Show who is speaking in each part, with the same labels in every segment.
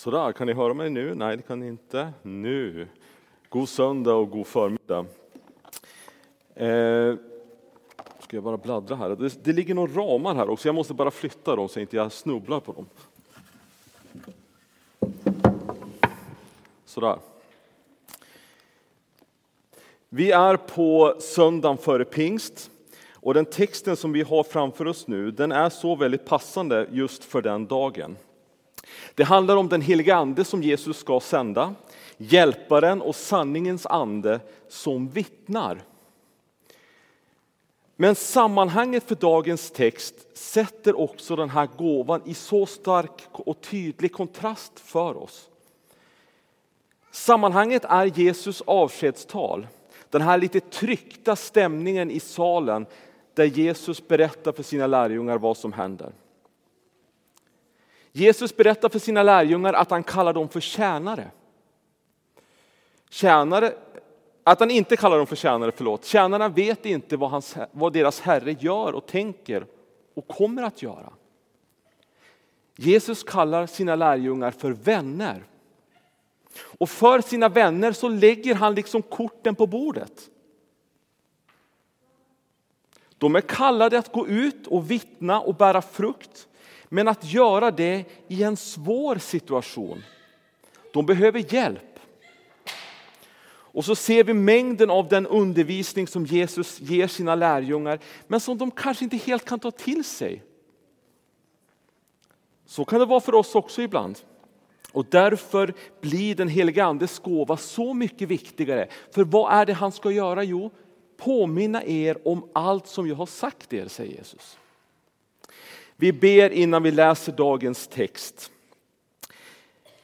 Speaker 1: Sådär, kan ni höra mig nu? Nej, det kan ni inte. Nu. God söndag och god förmiddag. Eh, ska jag bara bläddra här. Det, det ligger några ramar här också, jag måste bara flytta dem så inte jag snubblar på dem. Sådär. Vi är på söndagen före pingst och den texten som vi har framför oss nu, den är så väldigt passande just för den dagen. Det handlar om den heliga ande som Jesus ska sända, hjälparen och sanningens ande som vittnar. Men sammanhanget för dagens text sätter också den här gåvan i så stark och tydlig kontrast för oss. Sammanhanget är Jesus avskedstal, den här lite tryckta stämningen i salen där Jesus berättar för sina lärjungar vad som händer. Jesus berättar för sina lärjungar att han kallar dem för tjänare. Tjänare, att han inte kallar dem för tjänare, förlåt. Tjänarna vet inte vad, hans, vad deras herre gör och tänker och kommer att göra. Jesus kallar sina lärjungar för vänner. Och för sina vänner så lägger han liksom korten på bordet. De är kallade att gå ut och vittna och bära frukt. Men att göra det i en svår situation. De behöver hjälp. Och så ser vi mängden av den undervisning som Jesus ger sina lärjungar, men som de kanske inte helt kan ta till sig. Så kan det vara för oss också ibland. Och därför blir den helige Andes gåva så mycket viktigare. För vad är det han ska göra? Jo, påminna er om allt som jag har sagt er, säger Jesus. Vi ber innan vi läser dagens text.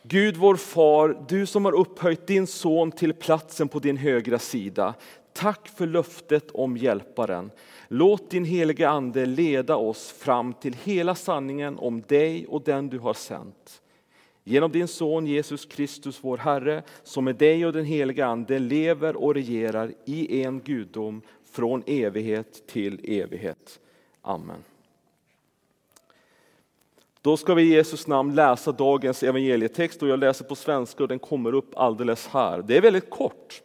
Speaker 1: Gud vår far, du som har upphöjt din son till platsen på din högra sida. Tack för löftet om hjälparen. Låt din heliga ande leda oss fram till hela sanningen om dig och den du har sänt. Genom din son Jesus Kristus vår Herre, som med dig och den heliga ande lever och regerar i en gudom från evighet till evighet. Amen. Då ska vi i Jesus namn läsa dagens evangelietext och jag läser på svenska och den kommer upp alldeles här. Det är väldigt kort.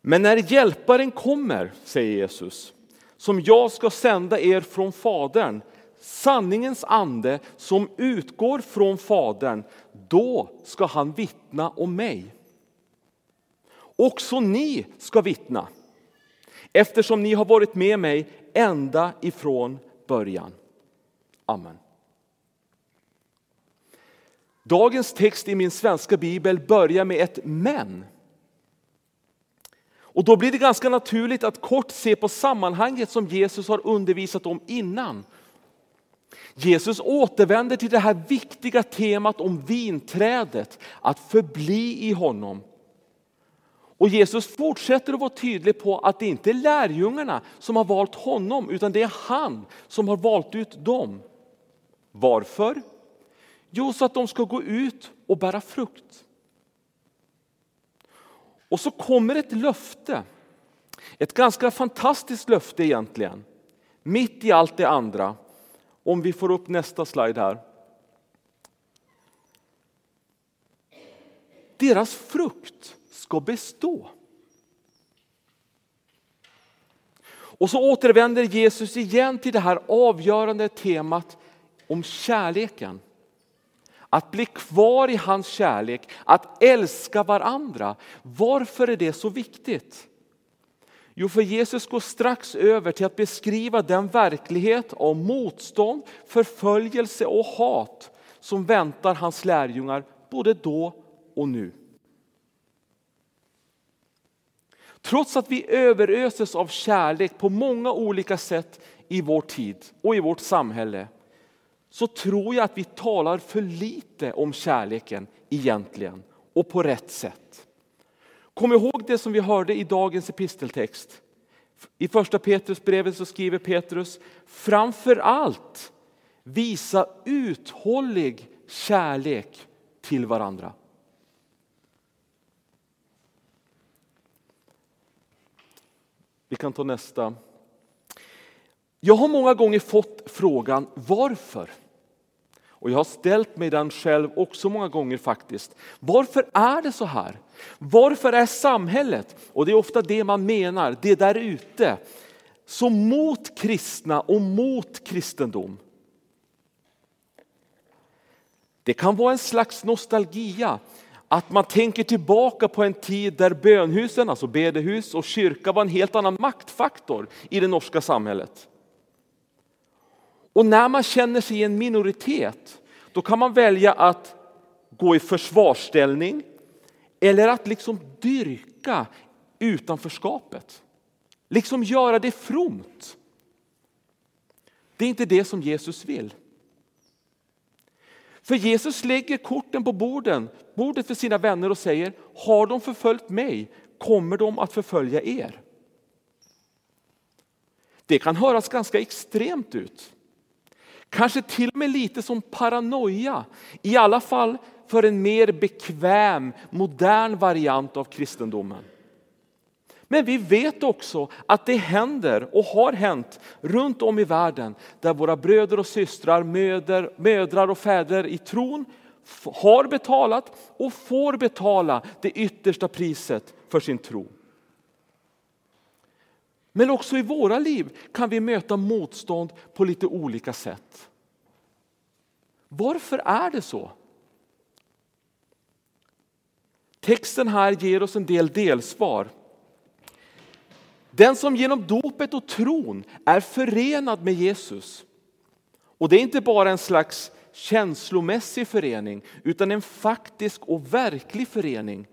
Speaker 1: Men när hjälparen kommer, säger Jesus, som jag ska sända er från Fadern, sanningens ande som utgår från Fadern, då ska han vittna om mig. Också ni ska vittna, eftersom ni har varit med mig ända ifrån början. Amen. Dagens text i min svenska bibel börjar med ett men. Och då blir det ganska naturligt att kort se på sammanhanget som Jesus har undervisat om innan. Jesus återvänder till det här viktiga temat om vinträdet, att förbli i honom. Och Jesus fortsätter att vara tydlig på att det inte är lärjungarna som har valt honom, utan det är han som har valt ut dem. Varför? Jo, så att de ska gå ut och bära frukt. Och så kommer ett löfte. Ett ganska fantastiskt löfte egentligen. Mitt i allt det andra. Om vi får upp nästa slide här. Deras frukt ska bestå. Och så återvänder Jesus igen till det här avgörande temat om kärleken. Att bli kvar i hans kärlek, att älska varandra. Varför är det så viktigt? Jo, för Jesus går strax över till att beskriva den verklighet av motstånd, förföljelse och hat som väntar hans lärjungar både då och nu. Trots att vi överöses av kärlek på många olika sätt i vår tid och i vårt samhälle så tror jag att vi talar för lite om kärleken egentligen och på rätt sätt. Kom ihåg det som vi hörde i dagens episteltext. I första Petrusbrevet så skriver Petrus, framför allt visa uthållig kärlek till varandra. Vi kan ta nästa. Jag har många gånger fått frågan varför? Och jag har ställt mig den själv också många gånger faktiskt. Varför är det så här? Varför är samhället, och det är ofta det man menar, det där ute, så mot kristna och mot kristendom? Det kan vara en slags nostalgia, att man tänker tillbaka på en tid där bönhusen, alltså bedehus och kyrka var en helt annan maktfaktor i det norska samhället. Och när man känner sig i en minoritet, då kan man välja att gå i försvarsställning eller att liksom dyrka utanförskapet. Liksom göra det fromt. Det är inte det som Jesus vill. För Jesus lägger korten på borden, bordet för sina vänner och säger, har de förföljt mig kommer de att förfölja er. Det kan höras ganska extremt ut. Kanske till och med lite som paranoia, i alla fall för en mer bekväm, modern variant av kristendomen. Men vi vet också att det händer och har hänt runt om i världen där våra bröder och systrar, möder, mödrar och fäder i tron har betalat och får betala det yttersta priset för sin tro. Men också i våra liv kan vi möta motstånd på lite olika sätt. Varför är det så? Texten här ger oss en del delsvar. Den som genom dopet och tron är förenad med Jesus. Och det är inte bara en slags känslomässig förening utan en faktisk och verklig förening.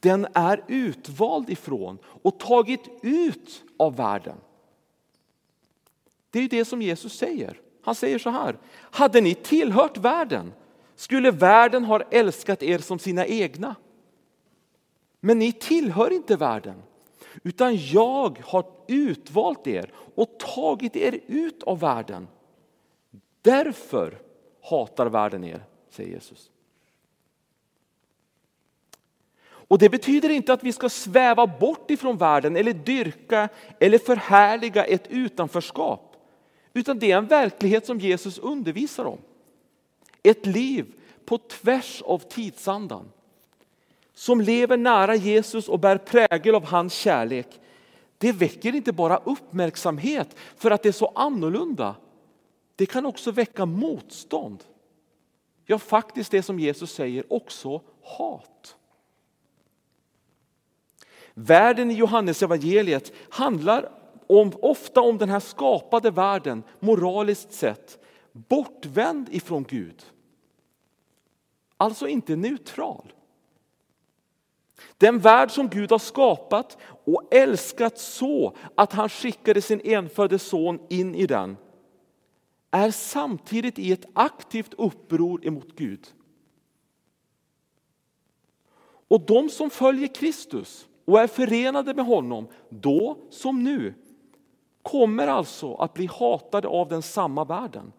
Speaker 1: Den är utvald ifrån och tagit ut av världen. Det är det som Jesus säger. Han säger så här, hade ni tillhört världen skulle världen ha älskat er som sina egna. Men ni tillhör inte världen utan jag har utvalt er och tagit er ut av världen. Därför hatar världen er, säger Jesus. Och Det betyder inte att vi ska sväva bort ifrån världen eller dyrka eller förhärliga ett utanförskap. Utan det är en verklighet som Jesus undervisar om. Ett liv på tvärs av tidsandan som lever nära Jesus och bär prägel av hans kärlek, det väcker inte bara uppmärksamhet för att det är så annorlunda. Det kan också väcka motstånd. Ja, faktiskt det som Jesus säger, också hat. Världen i Johannes evangeliet handlar om, ofta om den här skapade världen, moraliskt sett, bortvänd ifrån Gud. Alltså inte neutral. Den värld som Gud har skapat och älskat så att han skickade sin enfödde son in i den är samtidigt i ett aktivt uppror emot Gud. Och de som följer Kristus och är förenade med honom, då som nu, kommer alltså att bli hatade av den samma världen.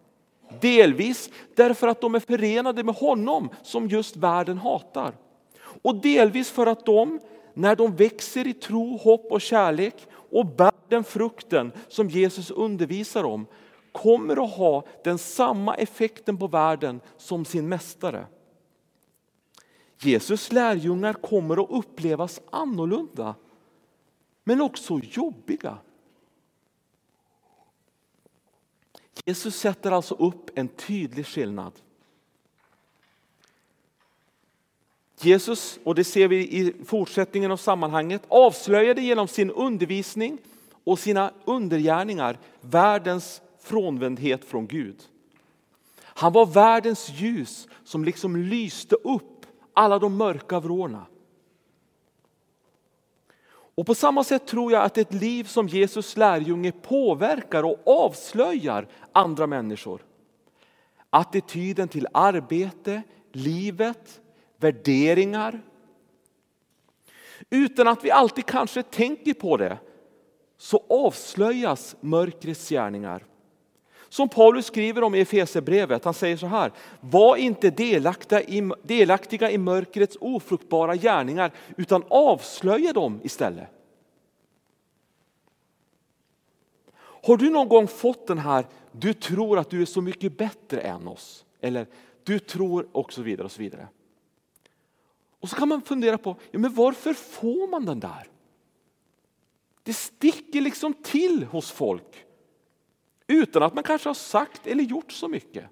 Speaker 1: Delvis därför att de är förenade med honom som just världen hatar. Och delvis för att de, när de växer i tro, hopp och kärlek och bär den frukten som Jesus undervisar om, kommer att ha den samma effekten på världen som sin mästare. Jesus lärjungar kommer att upplevas annorlunda, men också jobbiga. Jesus sätter alltså upp en tydlig skillnad. Jesus, och det ser vi i fortsättningen av sammanhanget, avslöjade genom sin undervisning och sina undergärningar världens frånvändhet från Gud. Han var världens ljus som liksom lyste upp alla de mörka vrårna. Och på samma sätt tror jag att ett liv som Jesus lärjunge påverkar och avslöjar andra människor. Attityden till arbete, livet, värderingar. Utan att vi alltid kanske tänker på det så avslöjas mörkrets gärningar. Som Paulus skriver om i Efesierbrevet, han säger så här, var inte delaktiga i, mörkrets ofruktbara gärningar utan avslöja dem istället. Har du någon gång fått den här du tror att du är så mycket bättre än oss. Eller du tror och så vidare och så vidare. Och så kan man fundera på, ja, men varför får man den där? Det sticker liksom till hos folk utan att man kanske har sagt eller gjort så mycket.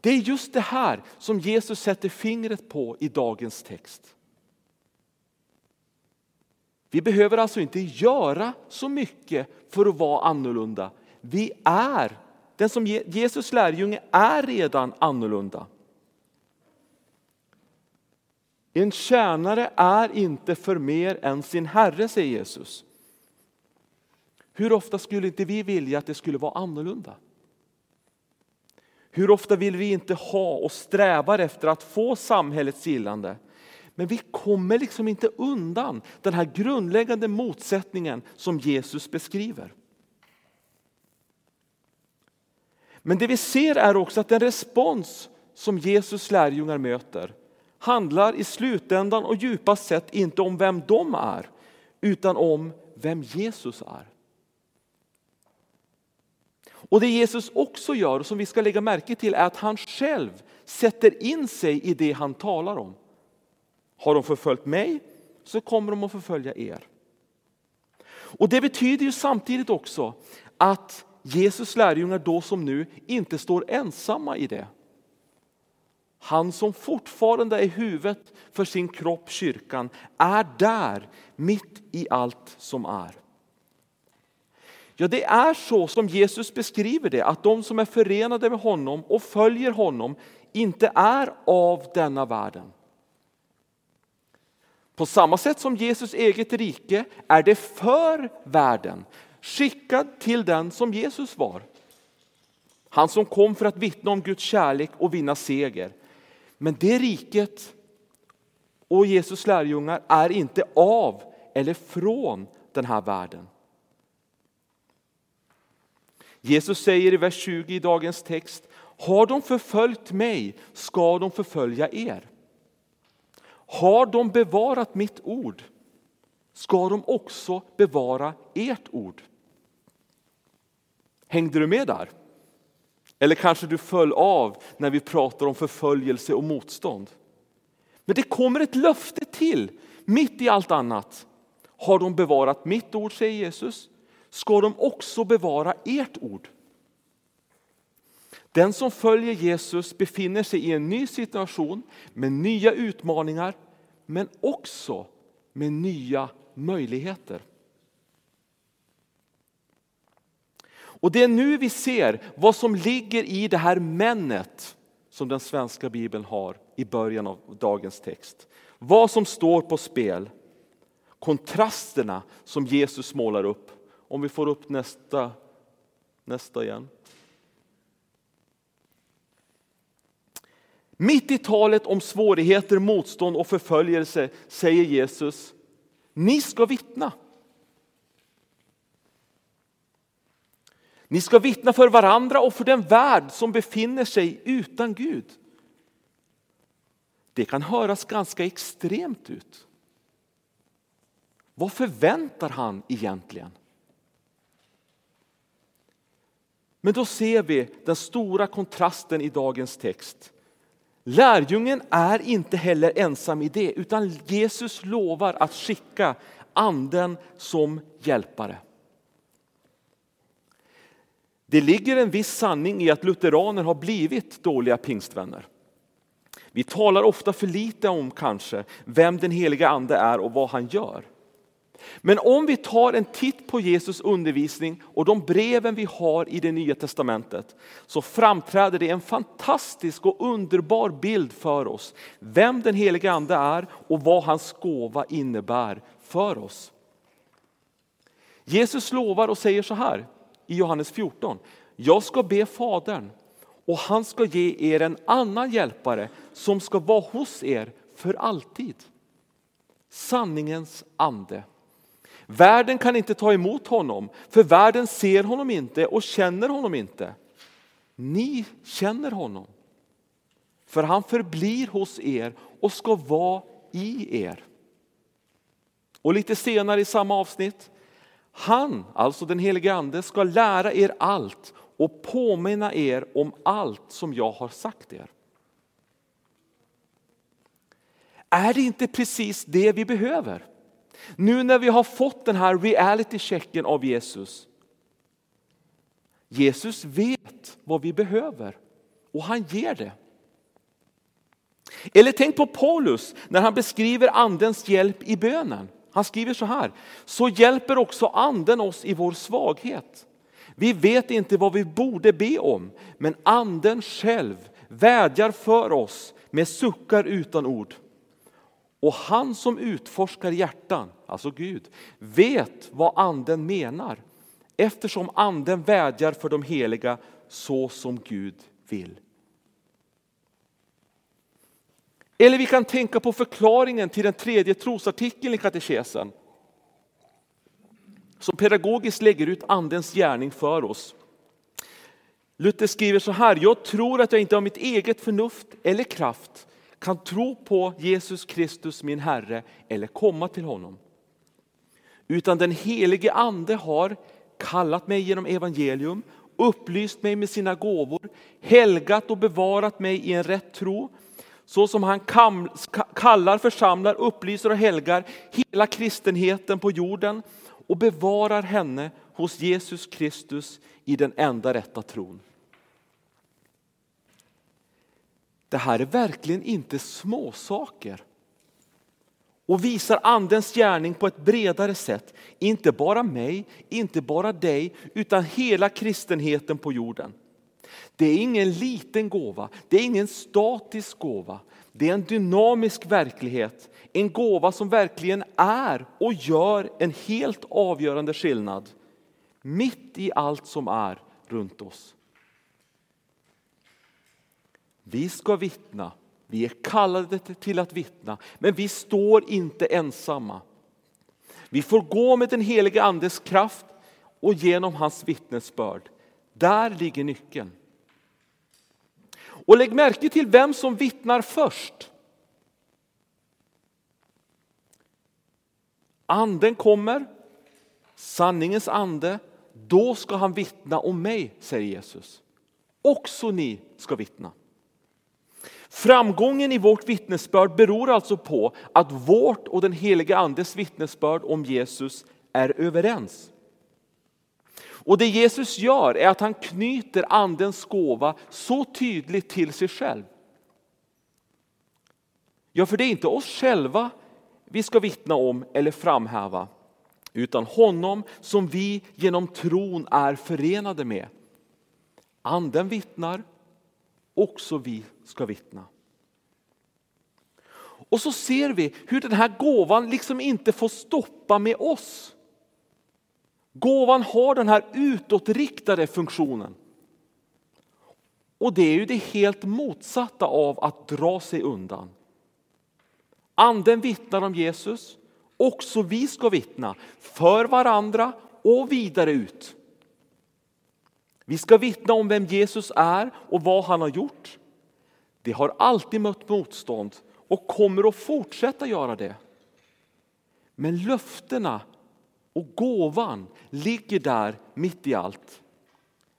Speaker 1: Det är just det här som Jesus sätter fingret på i dagens text. Vi behöver alltså inte göra så mycket för att vara annorlunda. Vi är, den som Jesus lärjunge är redan annorlunda. En tjänare är inte för mer än sin herre, säger Jesus. Hur ofta skulle inte vi vilja att det skulle vara annorlunda? Hur ofta vill vi inte ha och strävar efter att få samhällets gillande? Men vi kommer liksom inte undan den här grundläggande motsättningen som Jesus beskriver. Men det vi ser är också att den respons som Jesus lärjungar möter handlar i slutändan och djupast sett inte om vem de är, utan om vem Jesus är. Och det Jesus också gör, och som vi ska lägga märke till, är att han själv sätter in sig i det han talar om. Har de förföljt mig så kommer de att förfölja er. Och Det betyder ju samtidigt också att Jesus lärjungar då som nu inte står ensamma i det. Han som fortfarande är huvudet för sin kropp, kyrkan, är där mitt i allt som är. Ja, det är så som Jesus beskriver det, att de som är förenade med honom och följer honom inte är av denna världen. På samma sätt som Jesus eget rike är det för världen, skickad till den som Jesus var. Han som kom för att vittna om Guds kärlek och vinna seger. Men det riket och Jesus lärjungar är inte av eller från den här världen. Jesus säger i vers 20 i dagens text, har de förföljt mig ska de förfölja er. Har de bevarat mitt ord ska de också bevara ert ord. Hängde du med där? Eller kanske du föll av när vi pratar om förföljelse och motstånd. Men det kommer ett löfte till, mitt i allt annat. Har de bevarat mitt ord, säger Jesus, ska de också bevara ert ord. Den som följer Jesus befinner sig i en ny situation med nya utmaningar men också med nya möjligheter. Och det är nu vi ser vad som ligger i det här männet som den svenska bibeln har i början av dagens text. Vad som står på spel. Kontrasterna som Jesus målar upp. Om vi får upp nästa, nästa igen. Mitt i talet om svårigheter, motstånd och förföljelse säger Jesus, ni ska vittna. Ni ska vittna för varandra och för den värld som befinner sig utan Gud. Det kan höras ganska extremt ut. Vad förväntar han egentligen? Men då ser vi den stora kontrasten i dagens text. Lärjungen är inte heller ensam i det, utan Jesus lovar att skicka anden som hjälpare. Det ligger en viss sanning i att lutheraner har blivit dåliga pingstvänner. Vi talar ofta för lite om kanske vem den heliga ande är och vad han gör. Men om vi tar en titt på Jesus undervisning och de breven vi har i det nya testamentet så framträder det en fantastisk och underbar bild för oss. Vem den helige ande är och vad hans gåva innebär för oss. Jesus lovar och säger så här i Johannes 14. Jag ska be Fadern och han ska ge er en annan hjälpare som ska vara hos er för alltid. Sanningens ande. Världen kan inte ta emot honom, för världen ser honom inte och känner honom inte. Ni känner honom, för han förblir hos er och ska vara i er. Och lite senare i samma avsnitt, Han, alltså den helige Ande, ska lära er allt och påminna er om allt som jag har sagt er. Är det inte precis det vi behöver? Nu när vi har fått den här reality checken av Jesus. Jesus vet vad vi behöver och han ger det. Eller tänk på Paulus när han beskriver andens hjälp i bönen. Han skriver så här, så hjälper också anden oss i vår svaghet. Vi vet inte vad vi borde be om, men anden själv vädjar för oss med suckar utan ord. Och han som utforskar hjärtan, alltså Gud, vet vad anden menar eftersom anden vädjar för de heliga så som Gud vill. Eller vi kan tänka på förklaringen till den tredje trosartikeln i katekesen. Som pedagogiskt lägger ut andens gärning för oss. Luther skriver så här, jag tror att jag inte av mitt eget förnuft eller kraft kan tro på Jesus Kristus min Herre eller komma till honom. Utan den helige ande har kallat mig genom evangelium, upplyst mig med sina gåvor, helgat och bevarat mig i en rätt tro, så som han kallar, församlar, upplyser och helgar hela kristenheten på jorden och bevarar henne hos Jesus Kristus i den enda rätta tron. Det här är verkligen inte småsaker och visar andens gärning på ett bredare sätt. Inte bara mig, inte bara dig, utan hela kristenheten på jorden. Det är ingen liten gåva, det är ingen statisk gåva. Det är en dynamisk verklighet, en gåva som verkligen är och gör en helt avgörande skillnad mitt i allt som är runt oss. Vi ska vittna, vi är kallade till att vittna, men vi står inte ensamma. Vi får gå med den helige Andes kraft och genom hans vittnesbörd. Där ligger nyckeln. Och lägg märke till vem som vittnar först. Anden kommer, sanningens ande, då ska han vittna om mig, säger Jesus. Också ni ska vittna. Framgången i vårt vittnesbörd beror alltså på att vårt och den heliga andes vittnesbörd om Jesus är överens. Och det Jesus gör är att han knyter andens gåva så tydligt till sig själv. Ja, för det är inte oss själva vi ska vittna om eller framhäva, utan honom som vi genom tron är förenade med. Anden vittnar, också vi ska vittna. Och så ser vi hur den här gåvan liksom inte får stoppa med oss. Gåvan har den här utåtriktade funktionen. Och det är ju det helt motsatta av att dra sig undan. Anden vittnar om Jesus, också vi ska vittna för varandra och vidare ut. Vi ska vittna om vem Jesus är och vad han har gjort. Det har alltid mött motstånd och kommer att fortsätta göra det. Men löftena och gåvan ligger där mitt i allt.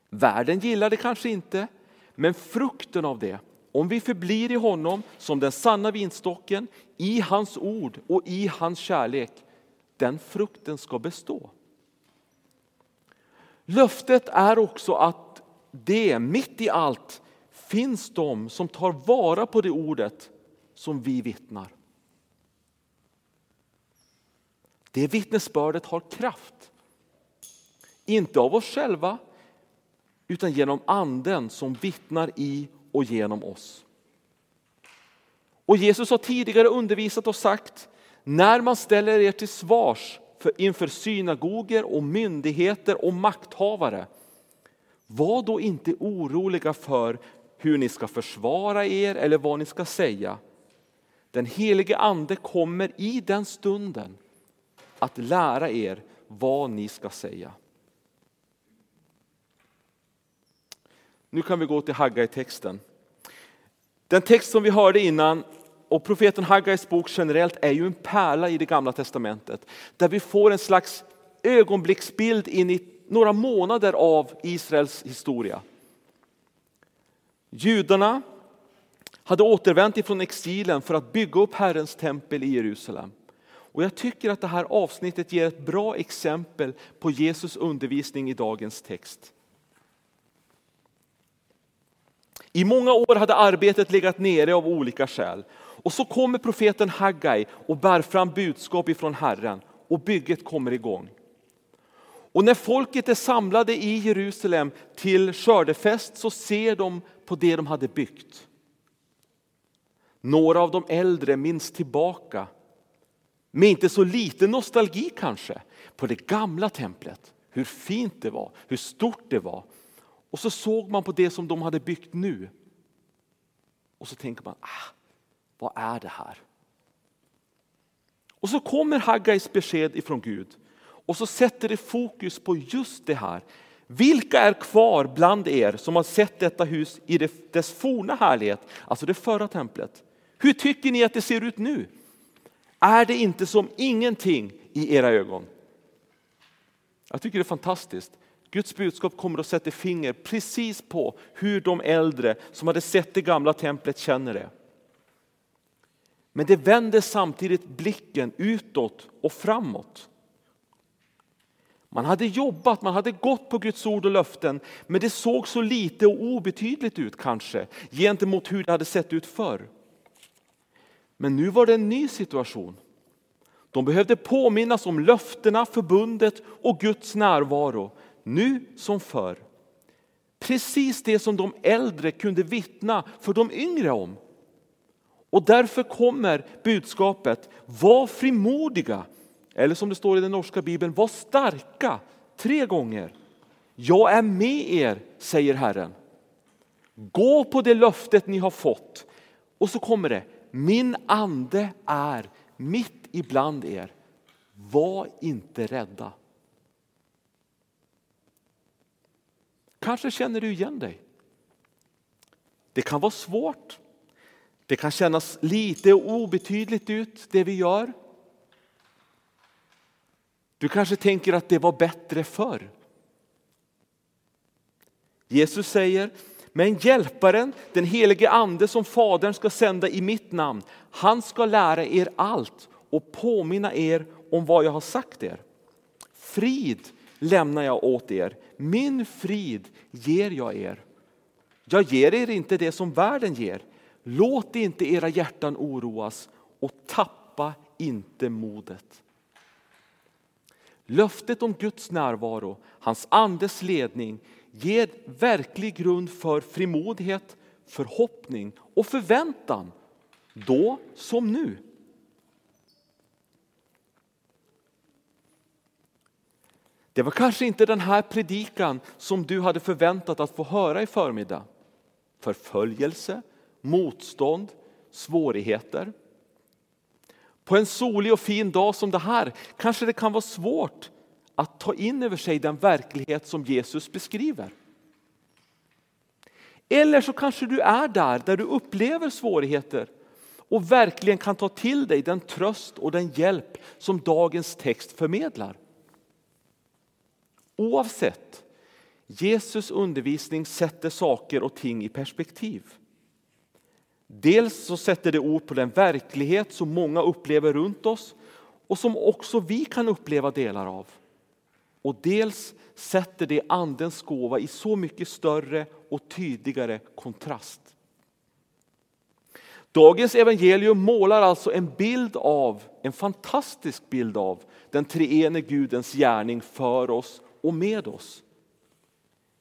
Speaker 1: Världen gillar det kanske inte, men frukten av det, om vi förblir i honom som den sanna vinstocken, i hans ord och i hans kärlek, den frukten ska bestå. Löftet är också att det mitt i allt finns de som tar vara på det ordet som vi vittnar. Det vittnesbördet har kraft. Inte av oss själva, utan genom anden som vittnar i och genom oss. Och Jesus har tidigare undervisat och sagt, när man ställer er till svars för, inför synagoger och myndigheter och makthavare, var då inte oroliga för hur ni ska försvara er eller vad ni ska säga. Den helige ande kommer i den stunden att lära er vad ni ska säga. Nu kan vi gå till Haggai-texten. Den text som vi hörde innan och profeten Haggais bok generellt är ju en pärla i det gamla testamentet där vi får en slags ögonblicksbild in i några månader av Israels historia. Judarna hade återvänt ifrån exilen för att bygga upp Herrens tempel i Jerusalem. Och jag tycker att det här avsnittet ger ett bra exempel på Jesus undervisning i dagens text. I många år hade arbetet legat nere av olika skäl. Och så kommer profeten Haggai och bär fram budskap ifrån Herren och bygget kommer igång. Och när folket är samlade i Jerusalem till skördefest så ser de på det de hade byggt. Några av de äldre minns tillbaka, med inte så lite nostalgi kanske, på det gamla templet. Hur fint det var, hur stort det var. Och så såg man på det som de hade byggt nu. Och så tänker man, ah, vad är det här? Och så kommer Haggais besked ifrån Gud och så sätter det fokus på just det här. Vilka är kvar bland er som har sett detta hus i dess forna härlighet, alltså det förra templet? Hur tycker ni att det ser ut nu? Är det inte som ingenting i era ögon? Jag tycker det är fantastiskt. Guds budskap kommer att sätta finger precis på hur de äldre som hade sett det gamla templet känner det. Men det vänder samtidigt blicken utåt och framåt. Man hade jobbat, man hade gått på Guds ord och löften, men det såg så lite och obetydligt ut kanske gentemot hur det hade sett ut förr. Men nu var det en ny situation. De behövde påminnas om löftena, förbundet och Guds närvaro, nu som förr. Precis det som de äldre kunde vittna för de yngre om. Och därför kommer budskapet, var frimodiga, eller som det står i den norska bibeln, var starka, tre gånger. Jag är med er, säger Herren. Gå på det löftet ni har fått. Och så kommer det, min ande är mitt ibland er. Var inte rädda. Kanske känner du igen dig. Det kan vara svårt. Det kan kännas lite obetydligt ut det vi gör. Du kanske tänker att det var bättre förr. Jesus säger, men hjälparen, den helige ande som Fadern ska sända i mitt namn, han ska lära er allt och påminna er om vad jag har sagt er. Frid lämnar jag åt er, min frid ger jag er. Jag ger er inte det som världen ger. Låt inte era hjärtan oroas och tappa inte modet. Löftet om Guds närvaro, hans andes ledning ger verklig grund för frimodighet, förhoppning och förväntan, då som nu. Det var kanske inte den här predikan som du hade förväntat att få höra i förmiddag. Förföljelse, motstånd, svårigheter. På en solig och fin dag som det här kanske det kan vara svårt att ta in över sig den verklighet som Jesus beskriver. Eller så kanske du är där, där du upplever svårigheter och verkligen kan ta till dig den tröst och den hjälp som dagens text förmedlar. Oavsett, Jesus undervisning sätter saker och ting i perspektiv. Dels så sätter det ord på den verklighet som många upplever runt oss och som också vi kan uppleva delar av. Och dels sätter det Andens gåva i så mycket större och tydligare kontrast. Dagens evangelium målar alltså en bild av, en fantastisk bild av den treene Gudens gärning för oss och med oss.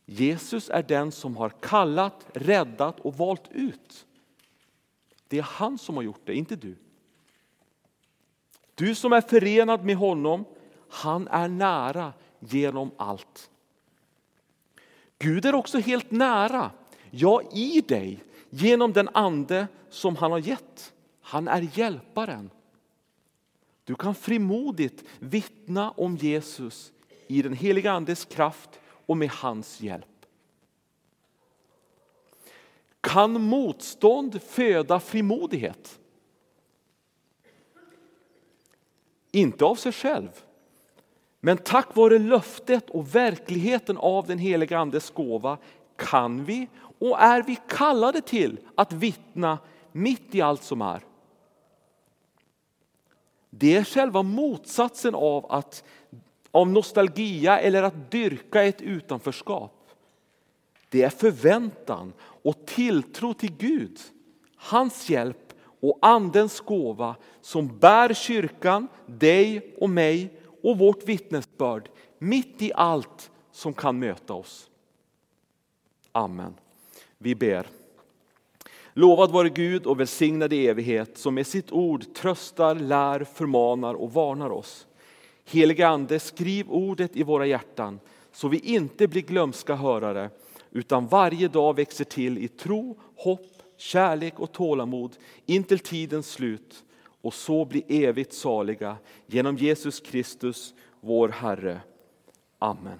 Speaker 1: Jesus är den som har kallat, räddat och valt ut. Det är han som har gjort det, inte du. Du som är förenad med honom, han är nära genom allt. Gud är också helt nära, ja i dig, genom den ande som han har gett. Han är hjälparen. Du kan frimodigt vittna om Jesus i den heliga andes kraft och med hans hjälp. Kan motstånd föda frimodighet? Inte av sig själv. Men tack vare löftet och verkligheten av den heliga Andes gåva kan vi och är vi kallade till att vittna mitt i allt som är. Det är själva motsatsen av, att, av nostalgia eller att dyrka ett utanförskap. Det är förväntan och tilltro till Gud, hans hjälp och andens gåva som bär kyrkan, dig och mig och vårt vittnesbörd mitt i allt som kan möta oss. Amen. Vi ber. Lovad vare Gud och välsignad i evighet som med sitt ord tröstar, lär, förmanar och varnar oss. Helige Ande, skriv ordet i våra hjärtan så vi inte blir glömska hörare utan varje dag växer till i tro, hopp, kärlek och tålamod intill tidens slut och så bli evigt saliga genom Jesus Kristus, vår Herre. Amen.